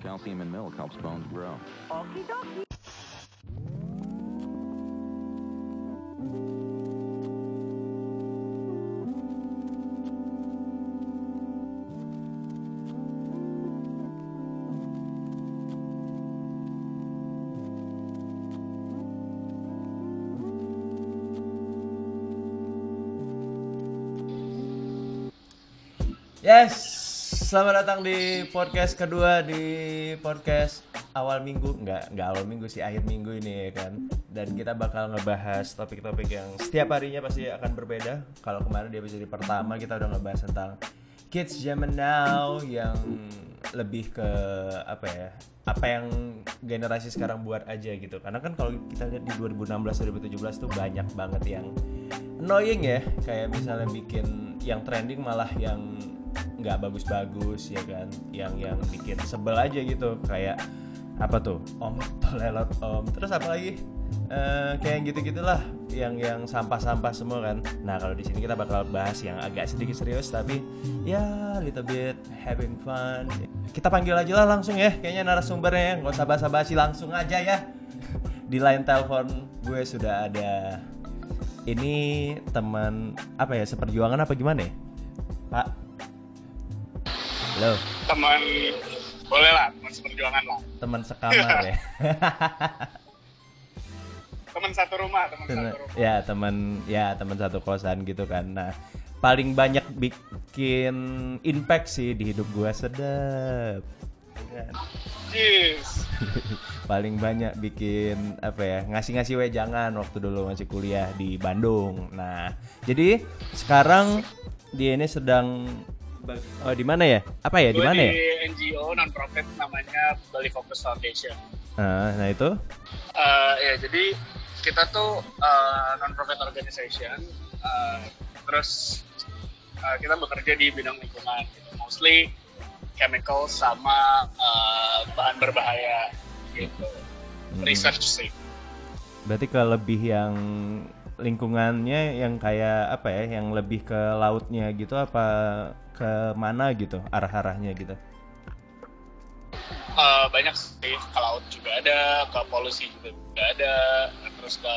calcium in milk helps bones grow. Okie dokie. Yes, selamat datang di podcast kedua di podcast awal minggu, nggak nggak awal minggu sih akhir minggu ini ya kan. Dan kita bakal ngebahas topik-topik yang setiap harinya pasti akan berbeda. Kalau kemarin di episode pertama kita udah ngebahas tentang kids zaman now yang lebih ke apa ya apa yang generasi sekarang buat aja gitu karena kan kalau kita lihat di 2016 2017 tuh banyak banget yang annoying ya kayak misalnya bikin yang trending malah yang nggak bagus-bagus ya kan? Yang yang bikin sebel aja gitu kayak apa tuh? Om tolelot om. Terus apa lagi? Eh, kayak gitu gitulah yang yang sampah-sampah semua kan. Nah kalau di sini kita bakal bahas yang agak sedikit serius tapi ya little bit having fun. Kita panggil aja lah langsung ya kayaknya narasumbernya ya. Nggak usah basa-basi langsung aja ya. Di line telepon gue sudah ada ini teman apa ya seperjuangan apa gimana ya? Pak halo teman boleh lah teman seperjuangan lah. Teman sekamar ya. Teman satu rumah teman satu rumah. ya teman ya teman satu kosan gitu kan. Nah paling banyak bikin impact sih di hidup gua sedap? Jeez. paling banyak bikin apa ya ngasih-ngasih wejangan waktu dulu masih kuliah di Bandung. Nah jadi sekarang dia ini sedang oh di mana ya? Apa ya? Di mana ya? Di NGO non profit namanya Bali Focus Foundation. Nah, nah itu? Eh, ya jadi kita tuh non profit organization eh, terus eh, kita bekerja di bidang lingkungan gitu. mostly chemical sama eh, bahan berbahaya gitu. Hmm. research sih. Berarti ke lebih yang lingkungannya yang kayak apa ya, yang lebih ke lautnya gitu apa ke mana gitu arah-arahnya gitu. Eh, banyak sih ke laut juga ada ke polusi juga ada terus ke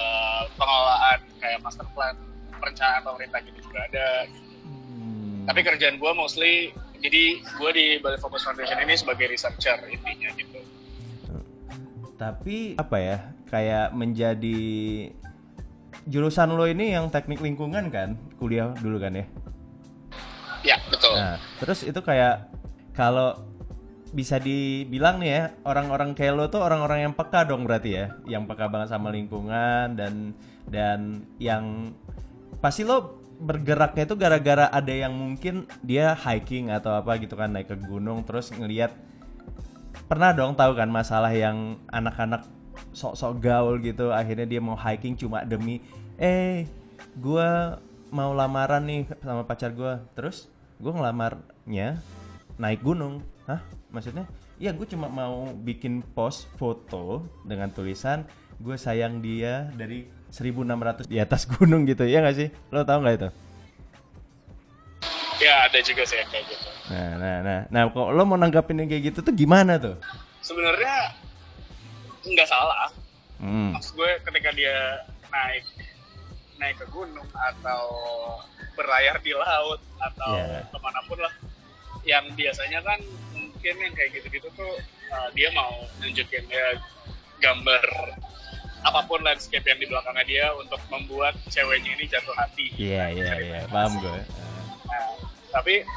pengelolaan kayak master plan perencanaan pemerintah gitu juga ada Hmm. tapi kerjaan gue mostly jadi gue di Bali Focus Foundation ini sebagai researcher intinya gitu Tapi apa ya, kayak menjadi jurusan lo ini yang teknik lingkungan kan, kuliah dulu kan ya. ya betul. Nah, terus itu kayak kalau bisa dibilang nih ya, orang-orang kayak lo tuh orang-orang yang peka dong berarti ya, yang peka banget sama lingkungan dan dan yang pasti lo bergeraknya itu gara-gara ada yang mungkin dia hiking atau apa gitu kan naik ke gunung terus ngelihat pernah dong tahu kan masalah yang anak-anak sok-sok gaul gitu akhirnya dia mau hiking cuma demi eh gua mau lamaran nih sama pacar gua. Terus gua ngelamarnya naik gunung. Hah? Maksudnya? Iya gue cuma mau bikin post foto dengan tulisan gue sayang dia dari 1600 di atas gunung gitu. Ya nggak sih? Lo tau nggak itu? Ya ada juga sih yang kayak gitu. Nah nah nah. Nah kok lo mau nanggapin yang kayak gitu tuh gimana tuh? Sebenarnya nggak salah. Hmm. maksud gue ketika dia naik naik ke gunung atau berlayar di laut atau Yeah. ke mana pun lah yang biasanya kan mungkin yang kayak gitu-gitu tuh uh, dia mau nunjukin ya gambar apa pun landscape yang di belakangnya dia untuk membuat ceweknya ini jatuh hati. Iya iya iya. paham gue. Nah, tapi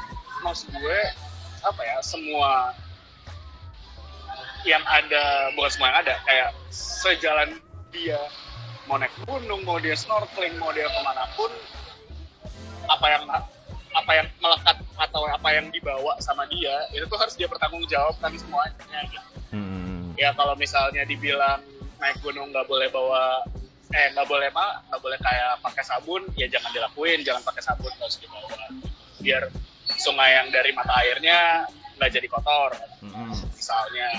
maksud gue apa ya semua yang ada bukan semua yang ada kayak sejalan dia mau naik gunung mau dia snorkeling mau dia ke mana pun apa yang apa yang melekat atau apa yang dibawa sama dia itu tuh harus dia bertanggungjawabkan semuanya gitu hmm. ya kalau misalnya dibilang naik gunung nggak boleh bawa eh nggak boleh mah nggak boleh kayak pakai sabun ya jangan dilakuin jangan pakai sabun harus dibawa biar sungai yang dari mata airnya nggak jadi kotor. Mm-mm. misalnya.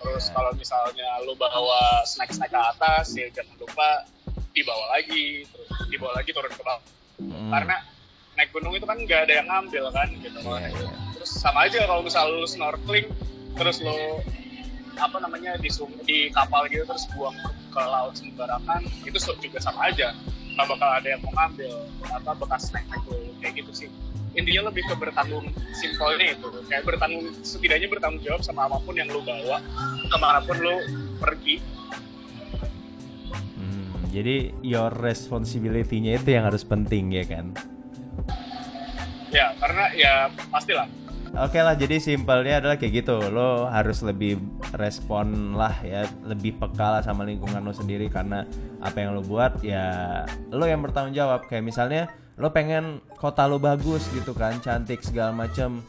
Terus kalau misalnya lu bawa snack snack ke atas ya jangan lupa dibawa lagi. Terus dibawa lagi turun ke bawah. Mm. karena naik gunung itu kan nggak ada yang ngambil kan gitu. Iya, iya. terus sama aja kalau misal lu snorkeling terus lu apa namanya di di kapal gitu terus buang ke, laut sembarangan itu juga sama aja nggak bakal ada yang mau ngambil apa bekas snack itu kayak gitu sih. Intinya lebih ke bertanggung simpelnya itu. Kayak bertanggung setidaknya bertanggung jawab sama apa pun yang lu bawa ke mana pun lu pergi. Hmm, jadi your responsibility-nya itu yang harus penting ya kan. ya karena ya pastilah Oke lah, jadi simpelnya adalah kayak gitu. Lo harus lebih respon lah ya, lebih peka lah sama lingkungan lo sendiri karena apa yang lo buat ya lo yang bertanggung jawab. Kayak misalnya lo pengen kota lo bagus gitu kan, cantik segala macem.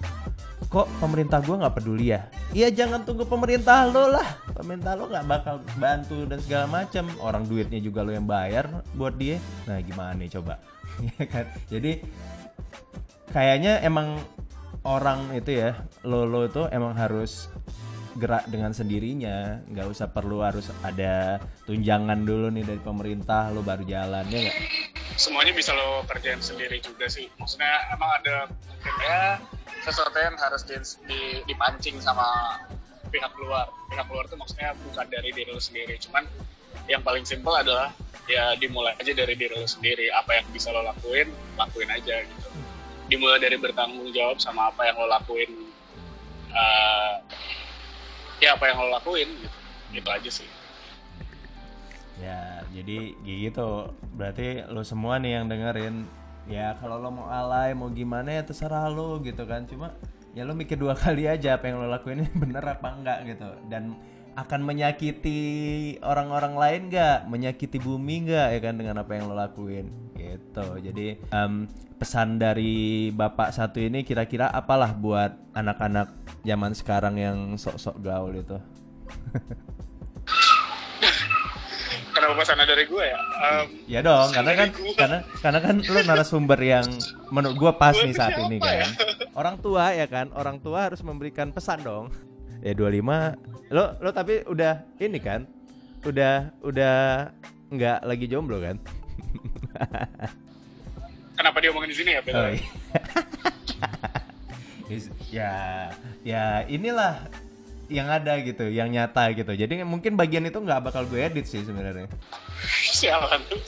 Kok pemerintah gua nggak peduli ya? Iya jangan tunggu pemerintah lo lah. Pemerintah lo nggak bakal bantu dan segala macem. Orang duitnya juga lo yang bayar buat dia. Nah gimana nih coba? Ya kan? Jadi kayaknya emang orang itu ya lo lo itu emang harus gerak dengan sendirinya. Nggak usah perlu harus ada tunjangan dulu nih dari pemerintah lo baru jalan ya nggak? Semuanya bisa lo kerjain sendiri juga sih. Maksudnya emang ada ya sesuatu yang harus di, di- dipancing sama pihak luar. Pihak luar itu maksudnya bukan dari diri lo sendiri. Cuman yang paling simpel adalah ya dimulai aja dari diri lo sendiri. Apa yang bisa lo lakuin lakuin aja gitu dimulai dari bertanggung jawab sama apa yang lo lakuin eh, ya apa yang lo lakuin gitu. Gitu aja sih. Ya jadi gitu. Berarti lo semua nih yang dengerin ya kalau lo mau alay mau gimana ya terserah lo gitu kan. Cuma ya lo mikir dua kali aja apa yang lo lakuin ini bener apa enggak gitu. Dan akan menyakiti orang-orang lain nggak menyakiti bumi nggak ya kan dengan apa yang lo lakuin gitu jadi em, pesan dari bapak satu ini kira-kira apalah buat anak-anak zaman sekarang yang sok-sok gaul itu kenapa pesannya dari gue ya Em, Ya dong, karena kan gua. karena karena kan lu narasumber yang menurut gua pas Gua nih saat ini ya? kan. Orang tua ya kan, orang tua harus memberikan pesan dong. Ya 25 lo lo tapi udah ini kan? Udah udah nggak lagi jomblo kan? Kenapa dia ngomongin di sini ya Oh, iya. Ya ya inilah yang ada gitu, yang nyata gitu. Jadi mungkin bagian itu nggak bakal gue edit sih sebenarnya. sialan tuh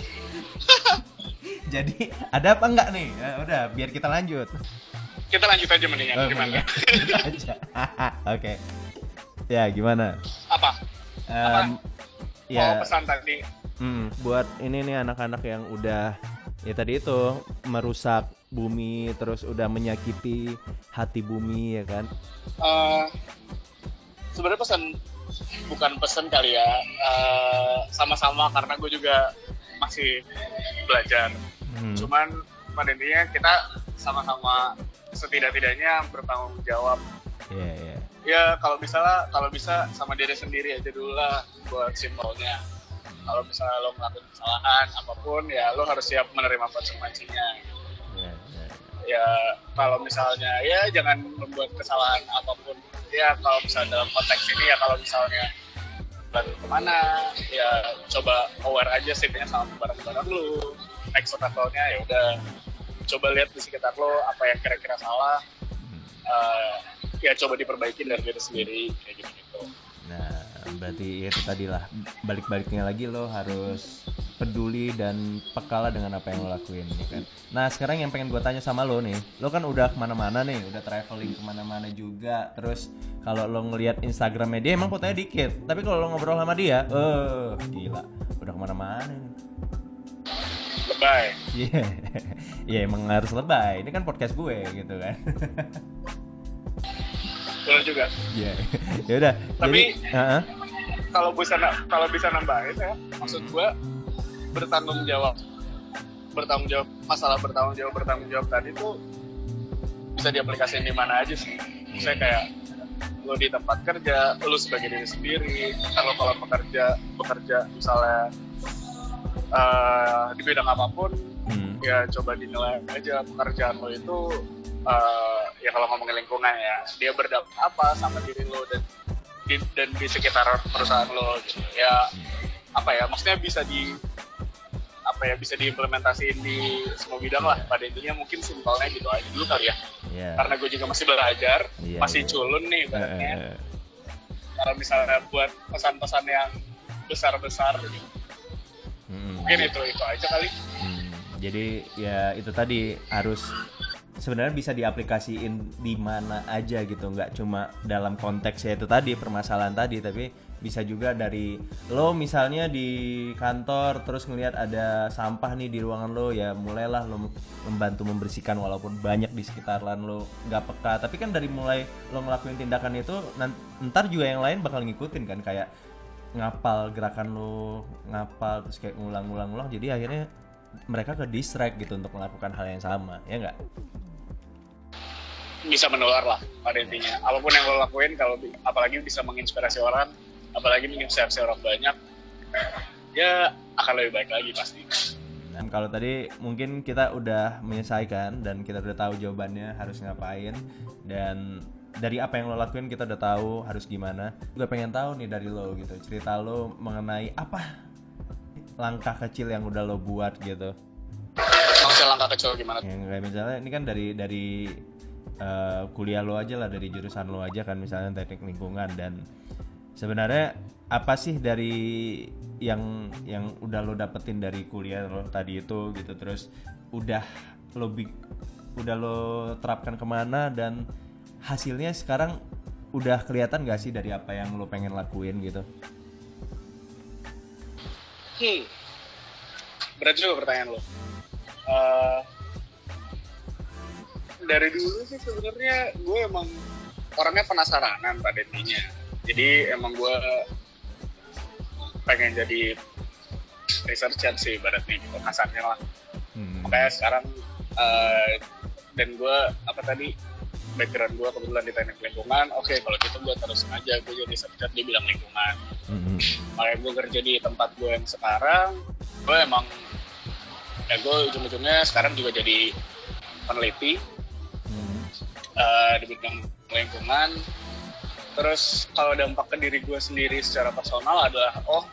Jadi ada apa enggak nih? Ya, udah, biar kita lanjut. kita lanjut aja mendingan Oh, gimana. Oke. Ya, gimana? apa Em, mau ya, pesan tadi hmm, buat ini nih anak-anak yang udah ya tadi itu merusak bumi terus udah menyakiti hati bumi ya kan? Eh, sebenarnya pesan bukan pesan kali ya eh, sama-sama karena gue juga masih belajar Hmm. cuman pada intinya kita sama-sama setidak-tidaknya bertanggung jawab Iya, iya. ya kalau bisa lah kalau bisa sama diri sendiri aja dulu lah buat simpelnya kalau misalnya lo melakukan kesalahan apa pun ya lo harus siap menerima konsekuensinya. Iya, iya. ya kalau misalnya ya jangan membuat kesalahan apa pun. Ya kalau misalnya dalam konteks ini ya kalau misalnya baru ke mana ya coba aware aja setidaknya sama barang-barang lu. Next levelnya ya udah. Coba lihat di sekitar lo apa yang kira-kira salah. Eh, ya coba diperbaiki dari diri sendiri kayak gitu gitu Berarti itu tadi lah balik-baliknya lagi lo harus peduli dan peka lah dengan apa yang lo lakuin ya kan. Nah sekarang yang pengen gue tanya sama lo nih, lo kan udah ke mana-mana nih, udah traveling ke mana-mana juga. Terus kalau lo ngelihat Instagramnya dia emang fotonya dikit, tapi kalau lo ngobrol sama dia, eh gila, udah ke mana-mana nih. lebay Iya, Iya emang harus lebay. Ini kan podcast gue gitu kan. benar juga Iya, ya udah. Tapi- Jadi, Heeh. Kalau bisa kalau bisa nambahin ya maksud gua bertanggung jawab bertanggung jawab masalah bertanggung jawab bertanggung jawab tadi tuh bisa diaplikasikan di mana aja sih saya kayak lo di tempat kerja lo sebagai diri sendiri kalau kalau pekerja bekerja misalnya eh, di bidang apa pun Hmm. ya coba dinilai aja pekerjaan lo itu eh, ya kalau ngomongin lingkungan ya dia berdampak apa sama diri lo dan di, dan di sekitar perusahaan lo gitu ya apa ya maksudnya bisa di apa ya bisa diimplementasiin di semua bidang lah pada intinya mungkin simpelnya gitu aja dulu kali ya Iya. karena gue juga masih belajar Iya, masih iya. culun nih Eh, ibaratnya eh, kalau misalnya buat pesan-pesan yang besar-besar gitu. Mm-mm. mungkin itu itu aja kali Hmm, jadi ya itu tadi harus sebenarnya bisa diaplikasiin di mana aja gitu, nggak cuma dalam konteksnya itu tadi permasalahan tadi, tapi bisa juga dari lo misalnya di kantor terus ngelihat ada sampah nih di ruangan lo ya mulailah lo membantu membersihkan walaupun banyak di sekitaran lo nggak peka. Tapi kan dari mulai lo ngelakuin tindakan itu ntar juga yang lain bakal ngikutin kan kayak ngapal gerakan lo ngapal terus kayak ngulang-ngulang-ngulang jadi akhirnya mereka ke distract gitu untuk melakukan hal yang sama ya nggak bisa menular lah pada intinya apa pun yang lo lakuin kalau apalagi bisa menginspirasi orang apalagi menginspirasi orang banyak ya akan lebih baik lagi pasti Dan kalau tadi mungkin kita udah menyelesaikan dan kita udah tahu jawabannya harus ngapain dan dari apa yang lo lakuin kita udah tahu harus gimana. Gue pengen tahu nih dari lo gitu cerita lo mengenai apa langkah kecil yang udah lo buat gitu. maksudnya langkah kecil gimana Yang kayak misalnya ini kan dari dari eh, kuliah lo aja lah dari jurusan lo aja kan misalnya teknik lingkungan. Dan sebenarnya apa sih dari yang yang udah lo dapetin dari kuliah lo tadi itu gitu? Terus udah lo bi- udah lo terapkan ke mana? Dan hasilnya sekarang udah kelihatan gak sih dari apa yang lo pengen lakuin gitu? Hmm. Berat juga pertanyaan lo. Eh, dari dulu sih sebenarnya gue emang orangnya penasaranan pada intinya jadi emang gue pengen jadi researcher sih ibaratnya gitu kasarnya lah Hmm. makanya sekarang eh, dan gue apa tadi background gue kebetulan di teknik lingkungan oke kalau gitu gue terus aja gue jadi researcher di bidang lingkungan Hmm. makanya gue kerja di tempat gue yang sekarang gue emang ya gue ujung-ujungnya sekarang juga jadi peneliti Eh, di bidang lingkungan. Terus kalau dampak ke diri gue sendiri secara personal adalah oh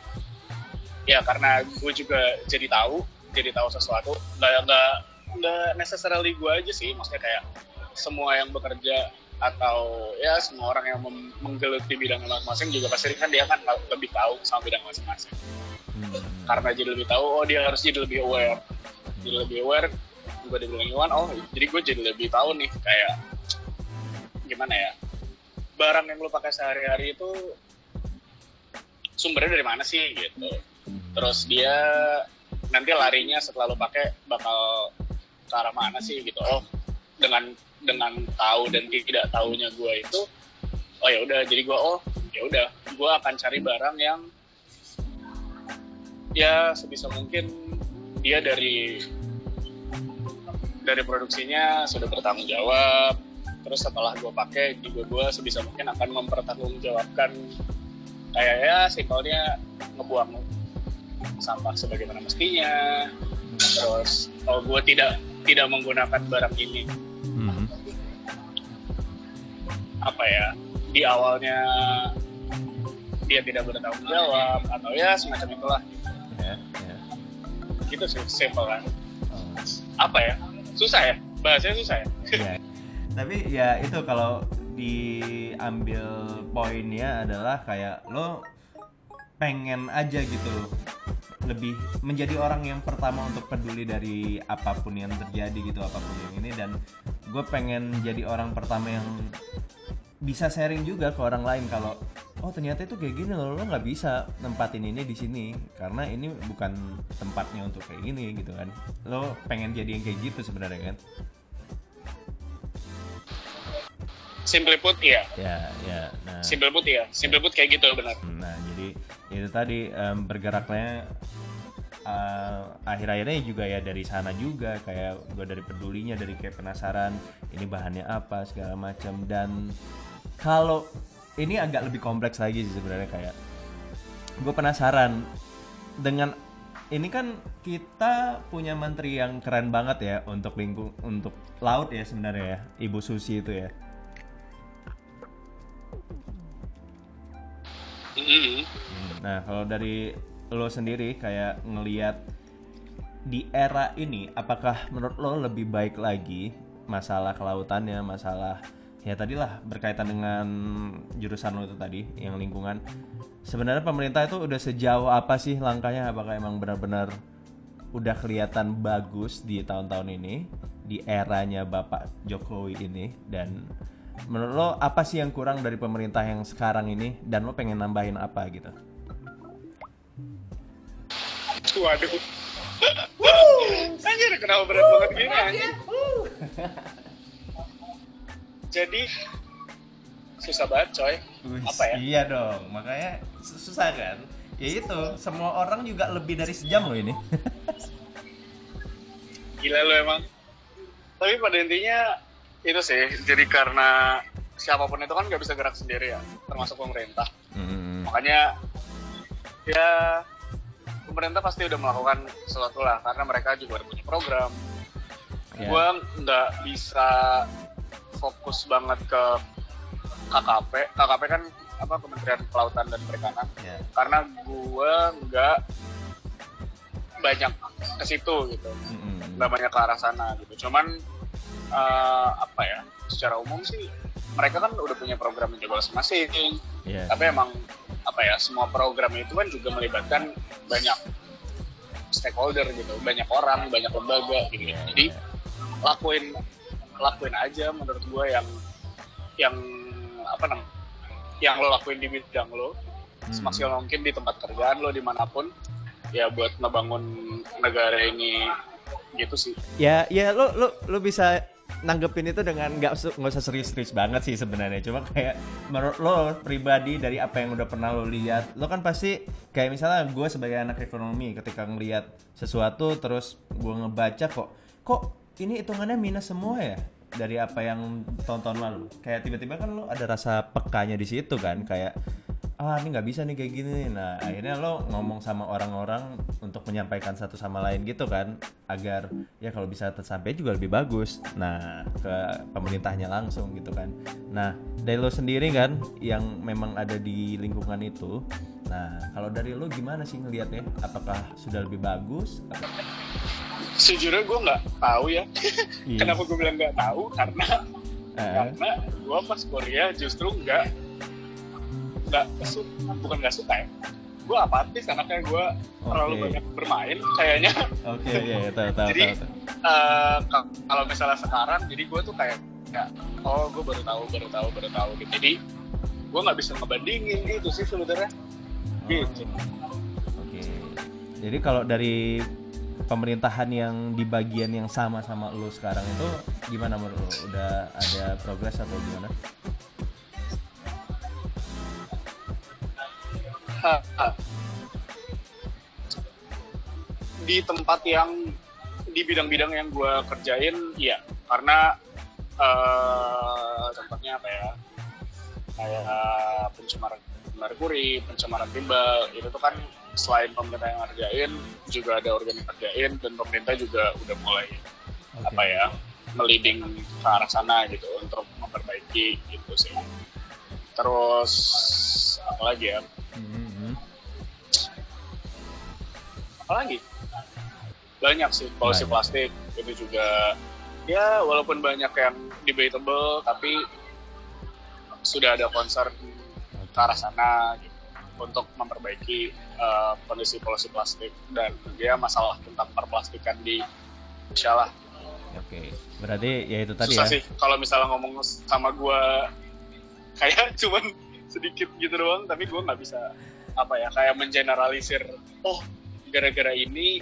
ya karena gue juga jadi tahu jadi tahu sesuatu nggak nggak nggak necessarily gue aja sih. Maksudnya kayak semua yang bekerja atau ya semua orang yang menggeluti bidang masing-masing juga pasti kan dia kan lebih tahu sama bidang masing-masing. Hmm. karena jadi lebih tahu oh dia harus jadi lebih aware. Jadi lebih aware gue di bidang oh jadi gue jadi lebih tahu nih kayak gimana ya barang yang lo pakai sehari-hari itu sumbernya dari mana sih gitu. Terus dia nanti larinya setelah lo pakai bakal ke arah mana sih gitu. Oh dengan dengan tahu dan tidak tahunya gue itu oh ya udah. Jadi gue oh ya udah. Gue akan cari barang yang ya sebisa mungkin dia dari dari produksinya sudah bertanggung jawab terus setelah gue pakai juga gue sebisa mungkin akan mempertanggungjawabkan kayak ya simpelnya ngebuang sampah sebagaimana mestinya terus kalau gue tidak tidak menggunakan barang ini Hmm. apa ya di awalnya dia tidak bertanggung jawab atau ya semacam itulah Ya, ya. gitu sih simple kan Oh. apa ya susah ya bahasanya susah ya Iya. Tapi ya itu kalau diambil poinnya adalah kayak lo pengen aja gitu lebih menjadi orang yang pertama untuk peduli dari apa pun yang terjadi gitu apa pun yang ini. Dan gue pengen jadi orang pertama yang bisa sharing juga ke orang lain kalau oh ternyata itu kayak gini loh lo nggak bisa nempatin ini di sini karena ini bukan tempatnya untuk kayak gini gitu kan. Lo pengen jadi yang kayak gitu sebenarnya kan simple put iya. Ya ya nah. Simple put iya. Simple put kayak gitu benar. Nah jadi itu tadi em, bergeraknya eh, akhir-akhirnya juga ya dari sana juga kayak gue dari pedulinya dari kayak penasaran ini bahannya apa segala macam. Dan kalau ini agak lebih kompleks lagi sih sebenarnya kayak gue penasaran dengan ini kan kita punya menteri yang keren banget ya untuk lingkung untuk laut ya sebenarnya ya Ibu Susi itu ya Nah, kalau dari lo sendiri kayak ngeliat di era ini, apakah menurut lo lebih baik lagi masalah kelautannya, masalah ya tadilah berkaitan dengan jurusan lo itu tadi yang lingkungan. Sebenarnya pemerintah itu udah sejauh apa sih langkahnya? Apakah emang benar-benar udah kelihatan bagus di tahun-tahun ini di eranya Bapak Jokowi ini dan menurut lo apa sih yang kurang dari pemerintah yang sekarang ini dan lo pengen nambahin apa gitu Waduh. Anjir, kenapa berat banget gini anjir? Jadi susah banget coy. Apa ya? Iya dong, makanya sus- susah kan? Ya itu, semua orang juga lebih dari sejam loh ini. Gila lu emang. Tapi pada intinya itu sih, jadi karena siapa pun itu kan nggak bisa gerak sendiri ya, termasuk pemerintah. Hmm, Makanya ya pemerintah pasti udah melakukan sesuatu lah, karena mereka juga udah punya program. ya. Gua nggak bisa fokus banget ke KKP. KKP kan apa Kementerian Kelautan dan Perikanan. Ya. Karena gue nggak banyak ke situ gitu Mm-mm. nggak banyak ke arah sana gitu cuman eh, apa ya secara umum sih mereka kan udah punya program yang juga masing-masing Iya. tapi emang apa ya semua program itu kan juga melibatkan banyak stakeholder gitu banyak orang banyak lembaga gitu Iya, jadi iya. lakuin lakuin aja menurut gue yang yang apa namanya yang lo lakuin di bidang lo Hmm. semaksimal mungkin di tempat kerjaan lo di mana pun ya buat ngebangun negara ini gitu sih Ya, ya lo lo lo bisa nanggepin itu dengan nggak nggak usah serius-serius banget sih sebenarnya. Cuma kayak menurut lo pribadi dari apa yang udah pernah lo lihat, lo kan pasti kayak misalnya gue sebagai anak ekonomi ketika ngelihat sesuatu terus gue ngebaca kok kok ini hitungannya minus semua ya dari apa yang tahun-tahun lalu. Kayak tiba-tiba kan lo ada rasa pekanya di situ kan kayak ah ini nggak bisa nih kayak gini nah akhirnya lo ngomong sama orang-orang untuk menyampaikan satu sama lain gitu kan agar ya kalau bisa tersampai juga lebih bagus. Nah ke pemerintahnya langsung gitu kan. Nah dari lo sendiri kan yang memang ada di lingkungan itu nah kalau dari lo gimana sih ngelihatnya? Apakah sudah lebih bagus? Sejujurnya gue nggak tahu ya. Iya. kenapa gue bilang nggak tahu? Karena Eh, karena gue pas kuliah justru nggak nggak su- bukan nggak suka ya gue apatis anaknya gue terlalu Oke. banyak bermain kayaknya oke iya iya, tahu tahu Jadi, tahu, tahu. ka- kalau misalnya sekarang jadi gue tuh kayak kayak oh gue baru tahu baru tahu baru tahu gitu jadi gue nggak bisa ngebandingin itu sih sebenarnya gitu Oke. Jadi kalau dari pemerintahan yang di bagian yang sama sama lu sekarang itu gimana menurut lu? Udah ada progres atau gimana? di tempat yang di bidang-bidang yang gue kerjain iya. Karena eh contohnya apa ya? Kayak pencemaran merkuri pencemaran timbal itu tuh kan selain pemerintah yang ngerjain juga ada organ yang ngerjain dan pemerintah juga udah mulai Oke. apa ya meliding ke arah sana gitu untuk memperbaiki gitu sih. Terus apa lagi ya apalagi banyak sih polusi Banyak. plastik itu juga ya walaupun banyak yang debatable tapi sudah ada concern ke arah sana gitu, untuk memperbaiki eh, kondisi polusi plastik dan dia masalah tentang perplastikan di Indonesia lah Oke. Berarti ya itu tadi susah ya. sih kalau misalnya ngomong sama gua kayak cuman sedikit gitu doang tapi gua nggak bisa apa ya kayak mengeneralisir oh gara-gara ini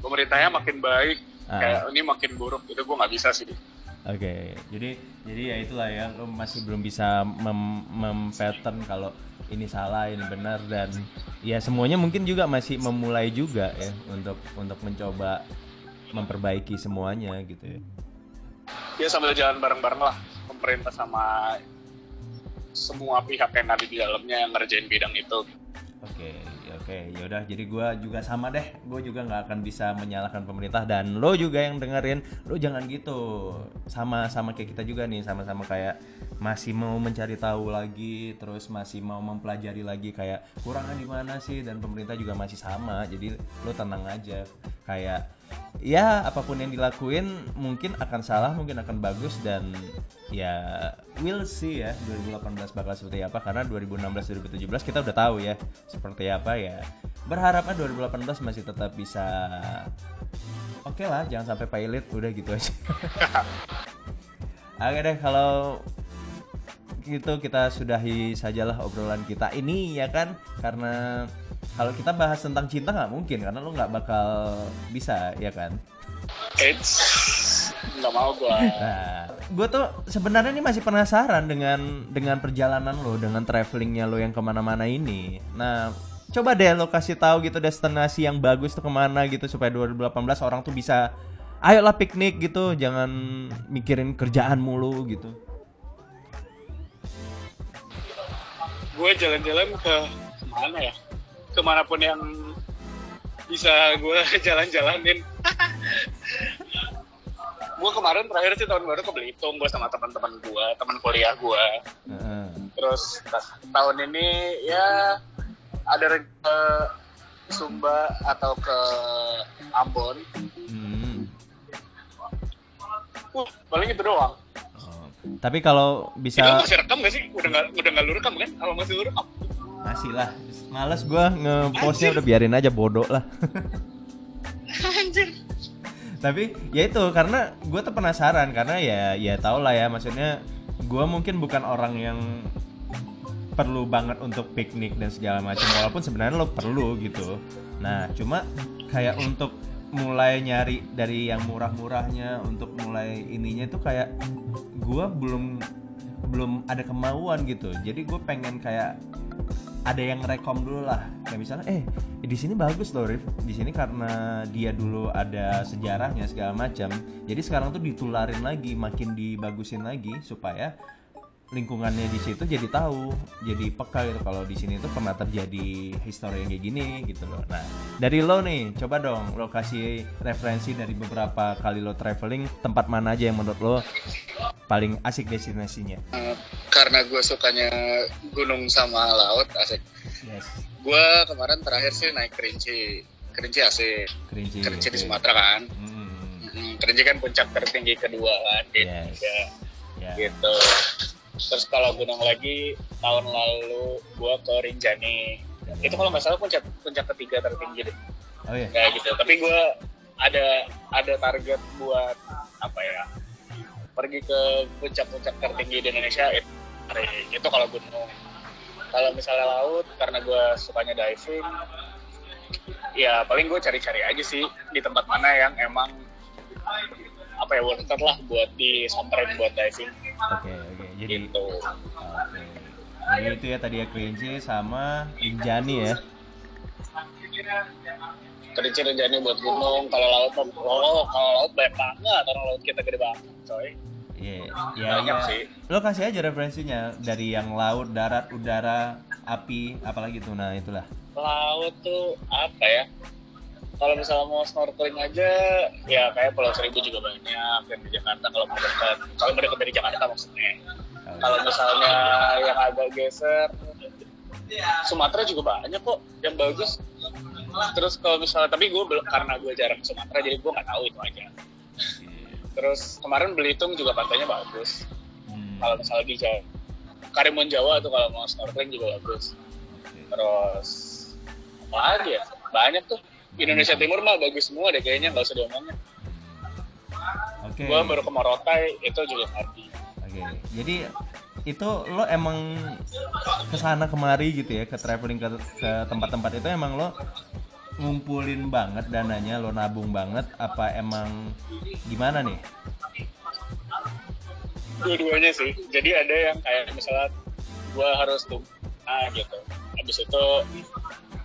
pemerintahnya makin baik Ah. kayak ini makin buruk itu gua nggak bisa sih Oke. Jadi jadi ya itulah ya lu masih belum bisa mem, mem-pattern kalau ini salah, ini benar dan ya semuanya mungkin juga masih memulai juga ya untuk untuk mencoba memperbaiki semuanya gitu ya. ya sambil jalan bareng-bareng lah pemerintah sama semua pihak yang ada di dalamnya yang ngerjain bidang itu Oke, ya oke, yaudah. Jadi gua juga sama deh. Gue juga nggak akan bisa menyalahkan pemerintah dan lo juga yang dengerin, lo jangan gitu. Sama sama kayak kita juga nih, sama-sama kayak masih mau mencari tahu lagi, terus masih mau mempelajari lagi kayak kurangnya di mana sih dan pemerintah juga masih sama. Jadi lo tenang aja. Kayak ya apa pun yang dilakuin mungkin akan salah mungkin akan bagus dan ya we'll see ya 2018 bakal seperti apa karena 2016 2017 kita udah tahu ya seperti apa ya. Berharapnya 2018 masih tetap bisa oke lah jangan sampai pilot udah gitu aja. Oke deh kalau gitu kita sudahi sajalah obrolan kita ini ya kan? Karena kalau kita bahas tentang cinta nggak mungkin karena lo nggak bakal bisa ya kan It's nggak mau gue. Nah, gue tuh sebenarnya nih masih penasaran dengan dengan perjalanan lo, dengan travelingnya lo yang ke mana-mana ini. Nah, coba deh lo kasih tahu gitu destinasi yang bagus tuh ke mana gitu supaya 2018 orang tuh bisa, ayolah piknik gitu, jangan mikirin kerjaan mulu gitu. Gue jalan-jalan ke mana ya? Ke mana pun yang bisa gue jalan-jalanin. gue kemarin terakhir sih tahun baru ke Belitung gue sama teman-teman gue, teman kuliah gue. Heeh. Terus ta- tahun ini ya ada ke Sumba atau ke Ambon. Hmm. Uh, paling itu doang. Oh. Tapi kalau Itu bisa masih rekam gak sih? Udah nggak udah nggak lu rekam kan? Kalau masih lu rekam. Masih lah, males gue ngepostnya udah biarin aja bodoh lah. Anjir. tapi ya itu karena gue tuh penasaran karena ya ya tau lah ya maksudnya gue mungkin bukan orang yang perlu banget untuk piknik dan segala macam walaupun sebenarnya lo perlu gitu nah cuma kayak untuk mulai nyari dari yang murah-murahnya untuk mulai ininya itu kayak gue belum belum ada kemauan gitu jadi gue pengen kayak ada yang rekom dulu lah. Kayak misalnya eh di sini bagus loh Rif. Di sini karena dia dulu ada sejarahnya segala macam jadi sekarang tuh ditularin lagi makin dibagusin lagi supaya lingkungannya di situ jadi tahu jadi peka gitu kalau di sini tuh pernah terjadi histori yang kayak gini gitu loh nah dari lo nih coba dong lo kasih referensi dari beberapa kali lo traveling tempat mana aja yang menurut lo paling asik destinasinya Eh, karena gue sukanya gunung sama laut asik. yes Gue kemarin terakhir sih naik kerinci. Kerinci asik. kerinci Kerinci di oke. Sumatera kan. Hmm, Mm, Kerinci kan puncak tertinggi kedua kan di Yes. Indonesia. ya Gitu. Terus kalau gunung lagi tahun lalu gue ke Rinjani. Itu kalau nggak salah puncak puncak ketiga tertinggi deh. oh ya kayak gitu. Tapi gue ada ada target buat apa ya pergi ke puncak-puncak tertinggi di Indonesia itu, itu kalau gunung kalau misalnya laut karena gue sukanya diving ya paling gue cari-cari aja sih di tempat mana yang emang apa ya worth it lah buat disamperin buat diving. Oke oke jadi gitu. oke. Jadi itu ya tadi ya Kerinci sama Rinjani ya. Kerinci Rinjani buat gunung. Kalau laut oh kalau laut banyak banget. Orang laut kita gede banget coy. Iya ya, Banyak ya. sih. lo kasih aja referensinya dari yang laut darat udara api apalagi tuh. Nah itulah. Laut tuh apa ya? Kalau misalnya mau snorkeling aja ya kayak Pulau Seribu juga banyak dan di Jakarta kalau mau dekat. Kalau mau dekat dari Jakarta maksudnya kalau misalnya yang agak geser Sumatera juga banyak kok yang bagus. Terus kalau misalnya tapi gue belum karena gue jarang ke Sumatera jadi gue nggak tahu itu aja. Terus kemarin Belitung juga pantainya bagus. Hmm, kalau misalnya di Jawa Karimun Jawa tuh kalau mau snorkeling juga bagus. Terus apa lagi ya? Banyak tuh. Indonesia Timur mah bagus semua deh kayaknya nggak usah diomongin. Oke. Gua baru ke Morotai itu juga happy Oke, jadi itu lo emang ke sana kemari gitu ya ke traveling ke tempat-tempat itu emang lo ngumpulin banget dananya lo nabung banget apa emang gimana nih? dua-duanya sih. Jadi ada yang kayak misalnya gua harus tuh ah gitu. Habis itu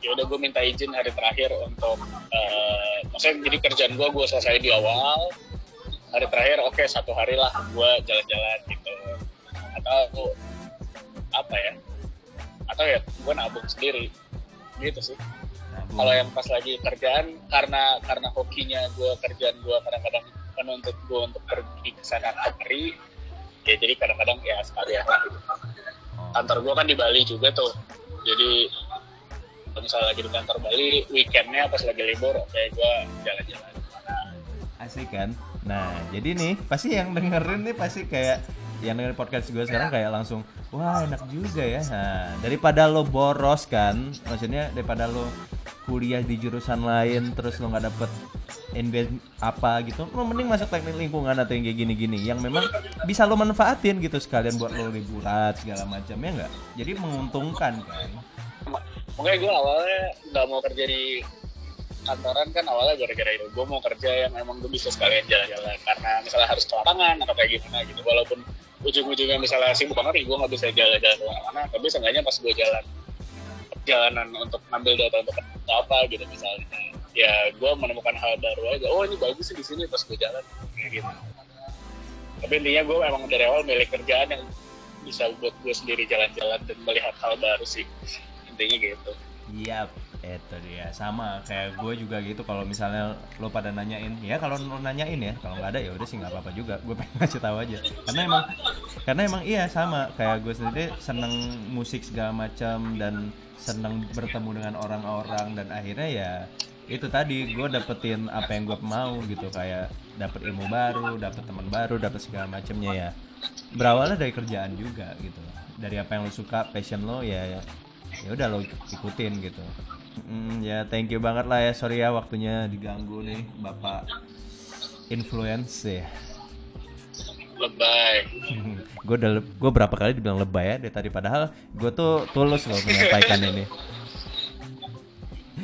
ya udah gue minta izin hari terakhir untuk eh, maksudnya jadi kerjaan gua gue selesai di awal. Hari terakhir oke satu hari lah gue jalan-jalan gitu atau apa ya atau ya gue nabung sendiri gitu sih. Kalau yang pas lagi kerjaan karena karena hokinya gue kerjaan gue kadang-kadang menuntut gue untuk pergi ke sana kemari ya jadi kadang-kadang ya sekalian lah. Oh, kantor gue kan di Bali juga tuh jadi kalau misalnya lagi di kantor Bali weekendnya pas lagi libur oke gue jalan-jalan. Asik kan? Nah jadi nih pasti yang dengerin nih pasti kayak yang dengerin podcast gue sekarang kayak langsung wah enak juga ya. Nah, daripada lo boros kan maksudnya daripada lo kuliah di jurusan lain terus lo nggak dapet NB apa gitu lo mending masuk teknik lingkungan atau yang kayak gini-gini yang memang bisa lo manfaatin gitu sekalian buat lo liburan segala macam ya nggak? Jadi menguntungkan kan. Makanya gue awalnya nggak mau kerja di kantoran kan awalnya gara-gara itu. Gue mau kerja yang emang gue bisa sekalian jalan-jalan karena misalnya harus ke lapangan atau kayak gimana gitu. Walaupun ujung-ujungnya misalnya sibuk banget nih gue nggak bisa jalan-jalan ke mana-mana. Tapi seenggaknya pas gue jalan jalanan untuk ngambil data untuk apa gitu misalnya. Ya gue menemukan hal baru aja. Oh ini bagus sih di sini pas gue jalan. Kayak gitu. Tapi intinya gue emang dari awal milik kerjaan yang bisa buat gue sendiri jalan-jalan dan melihat hal baru sih. Intinya gitu. Yap, itu dia. Sama kayak gue juga gitu kalau misalnya lo pada nanyain ya kalau lo nanyain ya kalau nggak ada ya udah sih nggak apa-apa juga. Gue pengen ngasih tahu aja. Karena emang karena emang iya sama. Kayak gue sendiri seneng musik segala macam dan seneng bertemu dengan orang-orang dan akhirnya ya itu tadi gue dapetin apa yang gue mau gitu. Kayak dapet ilmu baru dapet teman baru dapet segala macamnya ya. Berawalnya dari kerjaan juga gitu. Dari apa yang lo suka passion lo ya ya udah lo ikutin gitu Mm, ya thank you banget lah ya. Sorry ya waktunya diganggu nih bapak influence ya. Lebay. Gue udah gue berapa kali dibilang lebay ya dari tadi padahal gue tuh tulus loh menyampaikan ini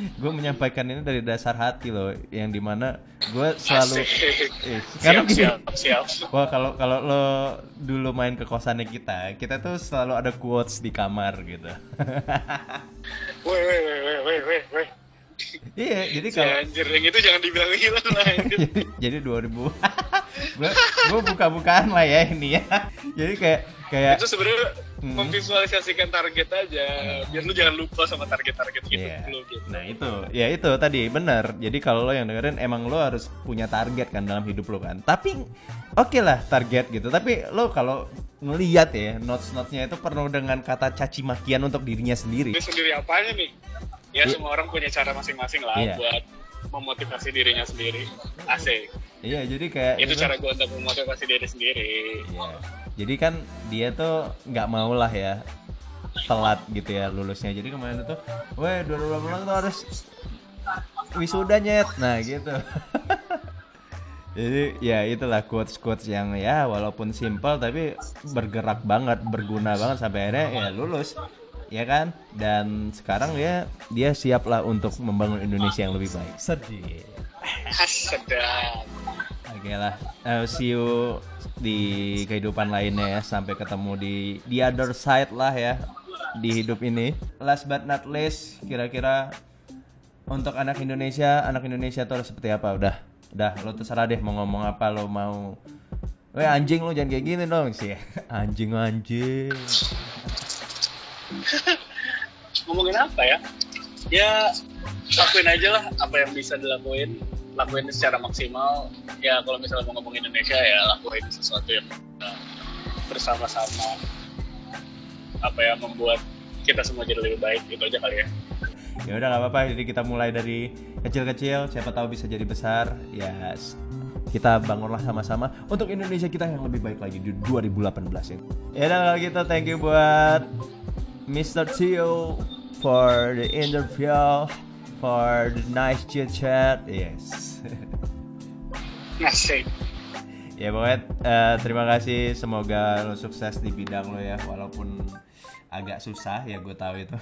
gue menyampaikan ini dari dasar hati loh yang di mana gue selalu eh, karena siap, siap siap Wah kalau kalau lo dulu main ke kosannya kita, kita tuh selalu ada quotes di kamar gitu. woi woi woi woi woi woi woi iya, jadi kalau anjir yang itu jangan dibilang hilang lah anjir. jadi 2000 gue buka-bukaan lah ya ini ya. Jadi kayak kayak itu sebenarnya Hmm. memvisualisasikan target aja biar lu jangan lupa sama target-target gitu lu gitu Nah itu, ya itu tadi benar. Jadi kalau lo yang dengerin emang lo harus punya target kan dalam hidup lo kan. Tapi oke lah target gitu. Tapi lo kalau ngeliat ya notes-notesnya itu penuh dengan kata caci makian untuk dirinya sendiri. dia sendiri apanya nih ya Iya. semua orang punya cara masing-masing lah Iya. buat memotivasi dirinya sendiri asik Iya jadi kayak itu cara gue untuk memotivasi diri sendiri Iya. Jadi kan dia tuh nggak mau lah ya telat gitu ya lulusnya. Jadi kemarin itu, weh 2018 tuh harus wisuda nyet. Nah gitu. Jadi ya itulah quotes quotes yang ya walaupun simple tapi bergerak banget, berguna banget sampai akhirnya ya lulus, ya kan? Dan sekarang ya dia siap lah untuk membangun Indonesia yang lebih baik. Sedih. Sedap Oke lah, Eh, see you di kehidupan lainnya ya. Sampai ketemu di the other side lah ya di hidup ini. Last but not least, kira-kira untuk anak Indonesia, anak Indonesia tuh seperti apa? Udah, udah, lo terserah deh mau ngomong apa, lo mau Weh anjing lo jangan kayak gini dong sih. Anjing anjing. ngomongin apa ya ya lakuin aja lah apa yang bisa dilakuin lakuin secara maksimal ya kalau misalnya mau ngomong Indonesia ya lakuin sesuatu yang uh, bersama-sama apa ya membuat kita semua jadi lebih baik itu aja kali ya Ya udah nggak apa-apa. Jadi kita mulai dari kecil-kecil, siapa tahu bisa jadi besar. Ya s- kita bangunlah sama-sama untuk Indonesia kita yang lebih baik lagi di 2018 ya. Ya udah kalau gitu thank you buat Mr. Tio for the interview, for the nice chit chat. Yes. ngasih ya pokoknya eh, terima kasih semoga lo sukses di bidang lo ya walaupun agak susah ya gue tahu itu.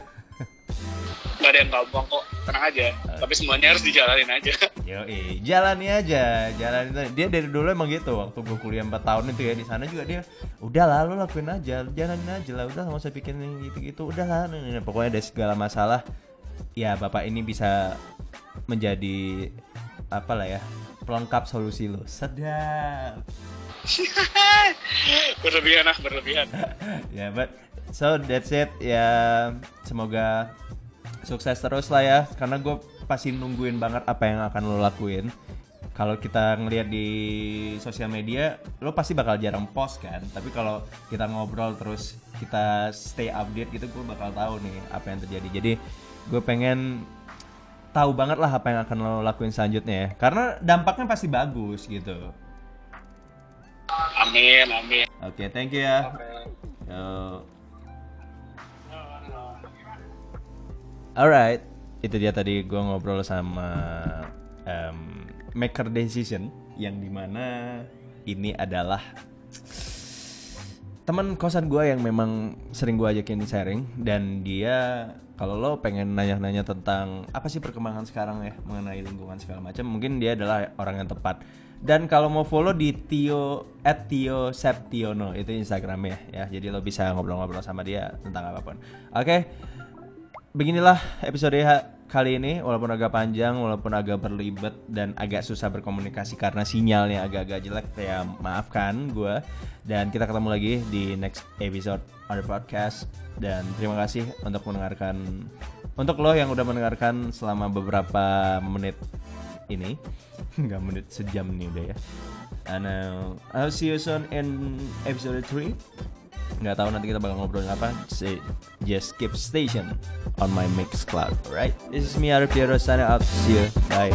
nggak ada yang gampang kok tenang aja tapi semuanya harus dijalanin aja Yo, jalani aja, jalani. Dia dari dulu emang gitu. Waktu gue kuliah 4 tahun itu ya di sana juga dia, udah lah lo lakuin aja, jalanin aja lah. Udah nggak usah bikin yang gitu-gitu. Udah lah, Nah, nah, nah. pokoknya dari segala masalah, ya bapak ini bisa menjadi apa lah ya pelengkap solusi lo. Sedap. berlebihan ah berlebihan ya, but so that's it. Ya semoga sukses terus lah ya. Karena gue pasti nungguin banget apa yang akan lo lakuin. Kalau kita ngelihat di sosial media, lo pasti bakal jarang post kan. Tapi kalau kita ngobrol terus kita stay update gitu, gue bakal tahu nih apa yang terjadi. Jadi gue pengen tahu banget lah apa yang akan lo lakuin selanjutnya ya. Karena dampaknya pasti bagus gitu. Amin, amin. Oke, thank you ya. Oke. Yo. Alright, itu dia tadi gue ngobrol sama em, maker decision yang di mana ini adalah teman kosan gue yang memang sering gue ajakin sharing dan dia kalau lo pengen nanya-nanya tentang apa sih perkembangan sekarang ya mengenai lingkungan segala macam mungkin dia adalah orang yang tepat. Dan kalau mau follow di Tio at Tio Septiono itu Instagramnya ya jadi lo bisa ngobrol-ngobrol sama dia tentang apa pun. Oke beginilah episode kali ini walaupun agak panjang walaupun agak berlibat dan agak susah berkomunikasi karena sinyalnya agak-agak jelek ya maafkan gue dan kita ketemu lagi di next episode other podcast. Dan terima kasih untuk mendengarkan untuk lo yang udah mendengarkan selama beberapa menit ini. Nggak menit sejam nih udah ya. And uh, I'll see you soon in episode 3 nggak tahu nanti kita bakal ngobrolin apa. Say, just keep station on my mix cloud alright this is me Arif Piero signing out see you bye